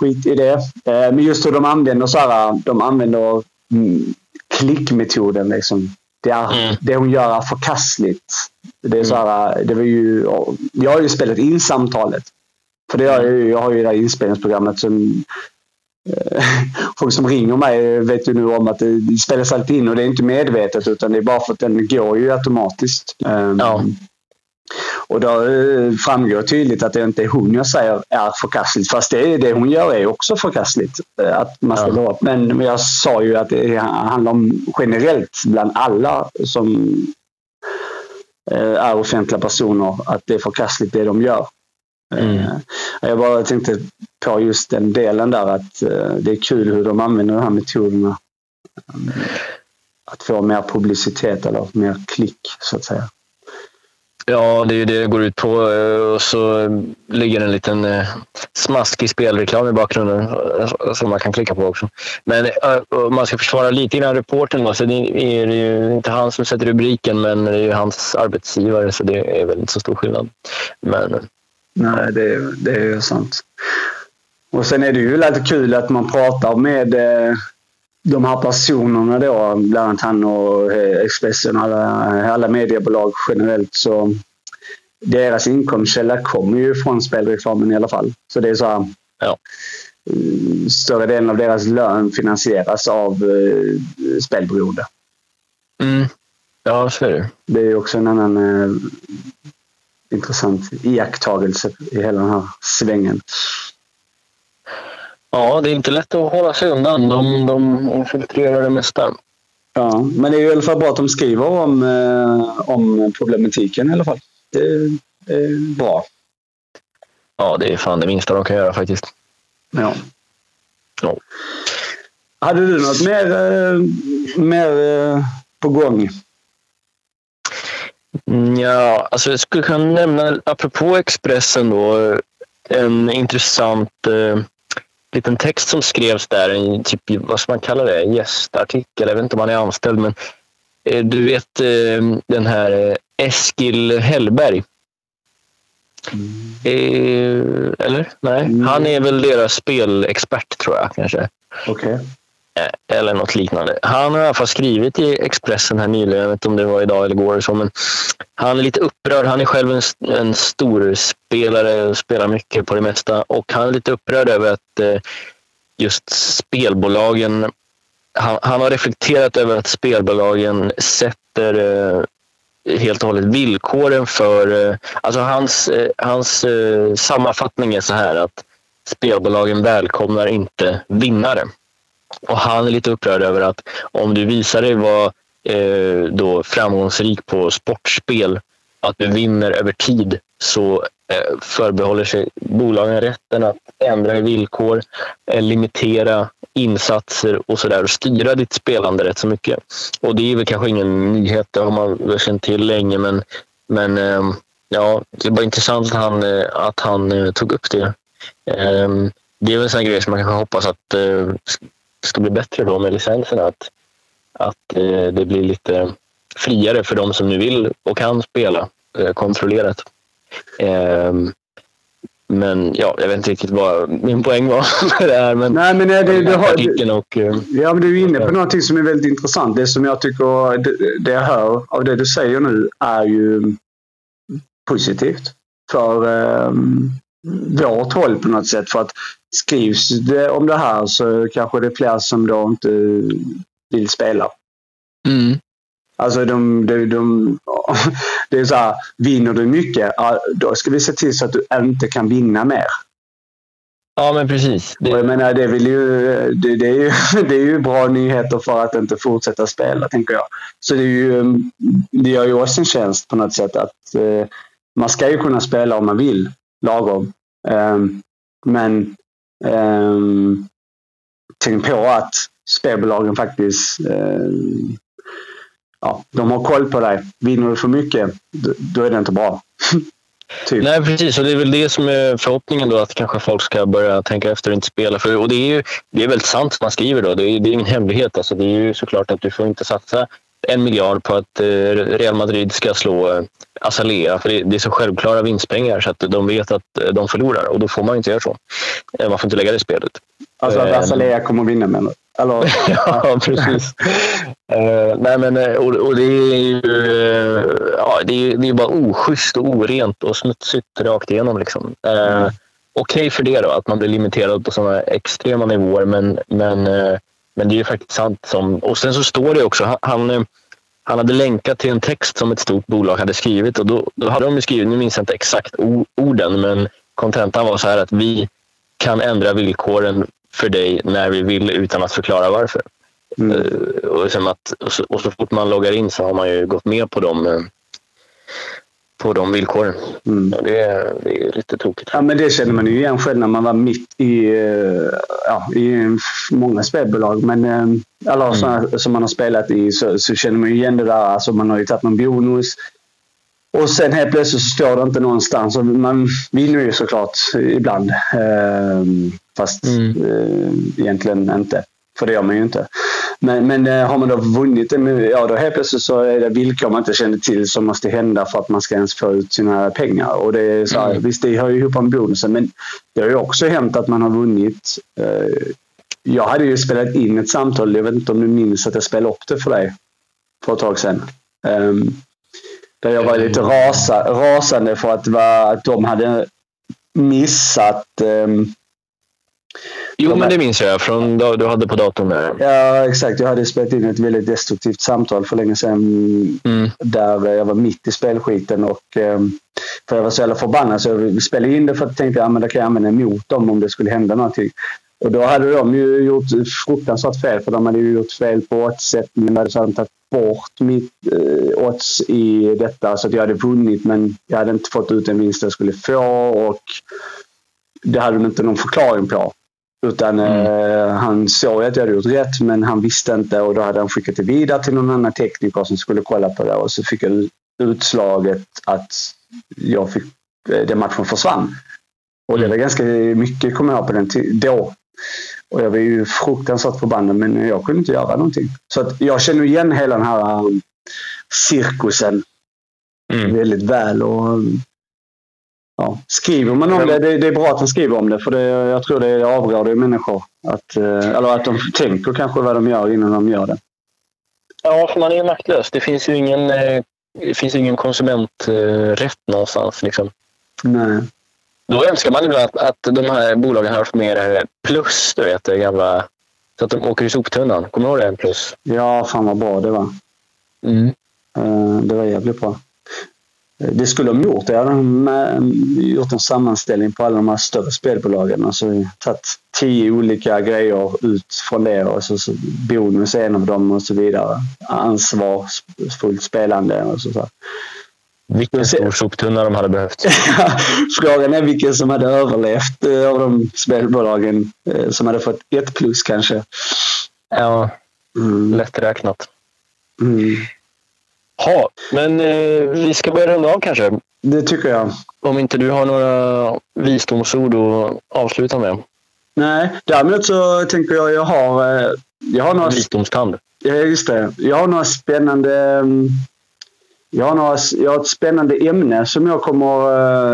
skit i det. Eh, Men just hur de använder så här, de använder mm, klickmetoden. Liksom. Det, är, Mm. det hon gör är förkastligt. Det är så här, det var ju, jag har ju spelat in samtalet. För det har jag, ju- jag har ju det här inspelningsprogrammet som [LAUGHS] folk som ringer mig vet ju nu om att det spelas alltid in och det är inte medvetet utan det är bara för att den går ju automatiskt. Ehm, Ja. Och då eh, framgår tydligt att det inte är hon jag säger är förkastligt. Fast det, det hon gör är också förkastligt. eh, Att man ställer upp. Men, jag sa ju att det handlar om generellt bland alla som eh, är offentliga personer att det är förkastligt det de gör. Mm. Eh, Jag bara tänkte på just den delen där att eh, det är kul hur de använder de här metoderna. Att få mer publicitet eller mer klick så att säga. Ja, det är ju det det går ut på. eh, Och så ligger en liten smaskig spelreklam i bakgrunden som man kan klicka på också. Men om man ska försvara lite grann reporten så det är det ju inte han som sätter rubriken, men det är ju hans arbetsgivare, så det är väl inte så stor skillnad. Men Nej, det, är- det är ju sant. Och sen är det ju lite kul att man pratar med eh, de här personerna då, bland annat han och eh, Expressen och alla, alla mediebolag generellt. Så deras inkomstkälla kommer ju från spelreklamen i alla fall. Så det är så här, Ja. eh, större delen av deras lön finansieras av eh, spelberoende. mm, ja, så är det. Det är också en annan eh, intressant iakttagelse i hela den här svängen. Ja, det är inte lätt att hålla sig undan. De, de infiltrerar det mesta. Ja, men det är ju i alla fall bra att de skriver om, eh, om problematiken i alla fall. Det, är bra. Ja, det är fan det minsta de kan göra faktiskt. Ja. Ja. Hade du något mer, eh, mer eh, på gång? Mm, Ja, alltså jag skulle kunna nämna, apropå Expressen då, en intressant eh, liten text som skrevs där, en typ, vad ska man kalla det, gästartikel, jag vet inte om han är anställd, men eh, du vet eh, den här eh, Eskil Hellberg. Eh, eller? Nej, Mm. han är väl deras spelexpert tror jag kanske. Okej. Eh, Eh, eller något liknande. Han har i alla fall skrivit i Expressen här nyligen, jag vet inte om det var idag eller igår. Så, men han är lite upprörd. Han är själv en, en stor spelare och spelar mycket på det mesta. Och han är lite upprörd över att eh, just spelbolagen... Han, han har reflekterat över att spelbolagen sätter eh, helt och hållet villkoren för... Eh, alltså hans, eh, hans eh, sammanfattning är så här att spelbolagen välkomnar inte vinnare. Och han är lite upprörd över att om du visar dig vara eh, då framgångsrik på sportspel, att du vinner över tid, så eh, förbehåller sig bolagen rätten att ändra i villkor, eh, limitera insatser och sådär och styra ditt spelande rätt så mycket. Och det är väl kanske ingen nyhet, det har man väl känt till länge, men, men eh, ja, det var intressant att han, eh, att han eh, tog upp det. Eh, det är väl en sån här grej som man kanske hoppas att ska bli bättre då med licenserna. Att, att eh, det blir lite friare för de som nu vill och kan spela eh, kontrollerat. Ehm, men ja, jag vet inte riktigt vad min poäng var [LAUGHS] med det här. Men Nej, men eh, det, det, har, det, artikeln och... eh, ja, men du är inne på någonting som är väldigt intressant. Det som jag tycker, det, det jag hör av det du säger nu är ju positivt för eh, vårt håll på något sätt. För att skrivs det om det här så kanske det är fler som då inte vill spela. Mm. Alltså de, de, de, det är så här, vinner du mycket, då ska vi se till så att du inte kan vinna mer. Ja, men precis. Och jag Det, menar, det, vill ju, det, det, är ju, [LAUGHS] det är ju bra nyheter för att inte fortsätta spela, tänker jag. Så det, är ju, det gör ju oss en tjänst på något sätt att eh, man ska ju kunna spela om man vill, lagom. Ehm, men um, tänk på att spelbolagen faktiskt eh, ja, de har koll på dig. Vinner du för mycket, då, då är det inte bra. [LAUGHS] typ. nej, precis. Och det är väl det som är förhoppningen då, att kanske folk ska börja tänka efter och inte spela. För, och det är ju det är väldigt sant som man skriver då. Det är, det är ingen hemlighet. Alltså, det är ju såklart att du får inte satsa en miljard på att eh, Real Madrid ska slå eh, Azalea. För det, är så självklara vinstpengar så att de vet att eh, de förlorar och då får man inte göra så. Man får inte lägga det i spelet. Alltså att. Azalea kommer vinna menar? Eller? [LAUGHS] ja, precis. [LAUGHS] Eh, nej, men, och, och det är ju ja, det är, det är bara oschysst och orent och smutsigt rakt igenom. Liksom. Eh, Mm. Okej för det då, att man blir limiterad på sådana extrema nivåer, men, men, eh, men det är ju faktiskt sant. Som, och sen så står det också, han, han, eh, han hade länkat till en text som ett stort bolag hade skrivit och då, då hade de ju skrivit, nu minns jag inte exakt orden, men kontentan var så här att vi kan ändra villkoren för dig när vi vill utan att förklara varför. Mm. Eh, Och, som att, och, så, och så fort man loggar in så har man ju gått med på de, eh, på de villkoren. Mm. Det, är- det är lite tokigt. Ja, men det känner man ju igen själv när man var mitt i, eh, ja, i många spelbolag. Men eh, alla Mm. såna som man har spelat i så, så känner man ju igen det där. Alltså man har ju tagit någon bonus. Och sen helt plötsligt så står det inte någonstans. Och man vinner ju såklart ibland. Eh, fast Mm. egentligen inte. För det gör man ju inte. Men, men eh, har man då vunnit det, ja då helt plötsligt så är det villkor man inte känner till som måste hända för att man ska ens få ut sina pengar. Och det är så här, Mm. Visst, det hör ju ihop med bonusen, men det har ju också hänt att man har vunnit. Eh, jag hade ju spelat in ett samtal, jag vet inte om du minns att jag spelade upp det för dig för ett tag sedan. Um, där jag var lite rasa, rasande för att, var, att de hade missat ehm, Jo, De men det minns jag från du hade på datorn där. Ja, exakt. Jag hade spelat in ett väldigt destruktivt samtal för länge sedan Mm. där jag var mitt i spelskiten och eh, för jag var så jävla förbannad så jag spelade in det för att jag tänkte att ja, det kan jag använda emot dem om det skulle hända någonting. Och då hade de ju gjort fruktansvärt fel för de hade ju gjort fel på oddsättningen. De hade tagit bort mitt eh, odds i detta så att jag hade vunnit men jag hade inte fått ut den vinst jag skulle få och det hade de inte någon förklaring på. Utan eh, han såg att jag hade gjort rätt men han visste inte och då hade han skickat det vidare till någon annan tekniker som skulle kolla på det och så fick jag utslaget att jag fick, eh, den matchen försvann. Och det var ganska mycket kommer jag på den då. Och jag var ju fruktansvärt förbannad men jag kunde inte göra någonting. Så att jag känner igen hela den här um, cirkusen Mm. väldigt väl. Och, ja, skriver man om det, det, det är bra att man skriver om det för det, jag tror det avråder människor. Att, eh, eller att de tänker kanske vad de gör innan de gör det. Ja, för man är maktlös. Det finns ju ingen, eh, det finns ingen konsumenträtt någonstans. Liksom. Nej. Då önskar man ibland att, att de här bolagen har haft mer eh, plus, du vet, det gamla. Så att de åker i soptunnan. Kommer du ihåg det? En plus. Ja, fan vad bra det var. Mm. Eh, Det var jävligt bra. Eh, Det skulle de gjort. Jag hade med, gjort en sammanställning på alla de här större spelbolagen. Alltså tagit tio olika grejer ut från det och så, så bonus är en av dem och så vidare. Ansvarsfullt spelande och så. så. Vilken stor soptunna de hade behövt. [LAUGHS] Frågan är vilken som hade överlevt eh, av de spelbolagen eh, som hade fått ett plus kanske. Ja, Mm. lätt räknat. Mm. Ha, men eh, vi ska börja runda av kanske. Det tycker jag. Om inte du har några visdomsord att avsluta med. Nej, däremot så tänker jag jag har, eh, jag har några Visdomstand. Ja, just det. Jag har några spännande... mm, Jag har, några, jag har ett spännande ämne som jag kommer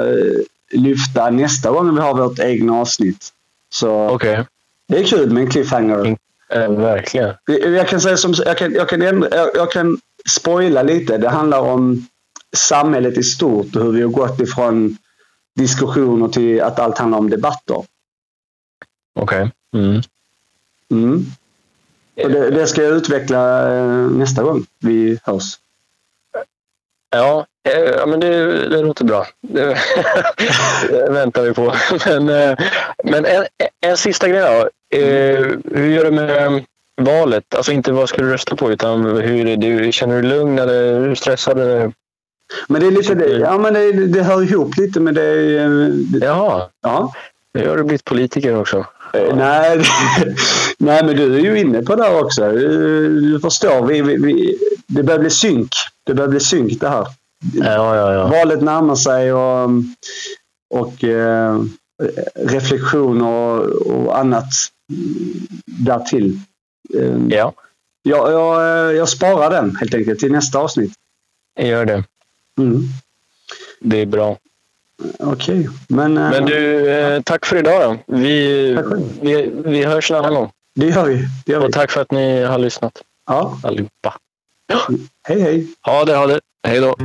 uh, lyfta nästa gång vi har vårt egna avsnitt. Så Okej. det är kul med en cliffhanger. Mm. Eh, verkligen. Jag kan säga som jag kan, jag, kan ändra, jag, jag kan spoila lite. Det handlar om samhället i stort och hur vi har gått ifrån diskussioner till att allt handlar om debatter. Okej. Mm. Mm. Och det, det ska jag utveckla eh, nästa gång vi hörs. Ja, eh, ja, men det, det låter bra. Det, [LAUGHS] det väntar vi på. [LAUGHS] Men, eh, men en, en sista grej då. Eh, Hur gör du med valet? Alltså inte vad ska du rösta på utan hur är du, känner du lugn eller är du stressad? Eller? Men det är lite det, ja, men det, det hör ihop lite med det. eh, det Jaha, ja. nu har du blivit politiker också. Eh, Nej, [LAUGHS] nej, men du är ju inne på det här också. Eh, Du förstår, vi, vi, vi, det börjar bli synk. Det börjar bli synk det här. Ja, ja, ja. Valet närmar sig och, och eh, reflektioner och, och annat därtill. Eh, Ja, jag, jag, jag sparar den helt enkelt till nästa avsnitt. gör det. Mm. Det är bra. Okej, men, eh, Men du, eh, tack för idag då. Vi, vi, vi hörs en annan gång. det gör vi. Det gör vi. Och tack för att ni har lyssnat Ja, allihopa. hej hej. Ha det, ha det. Hej då.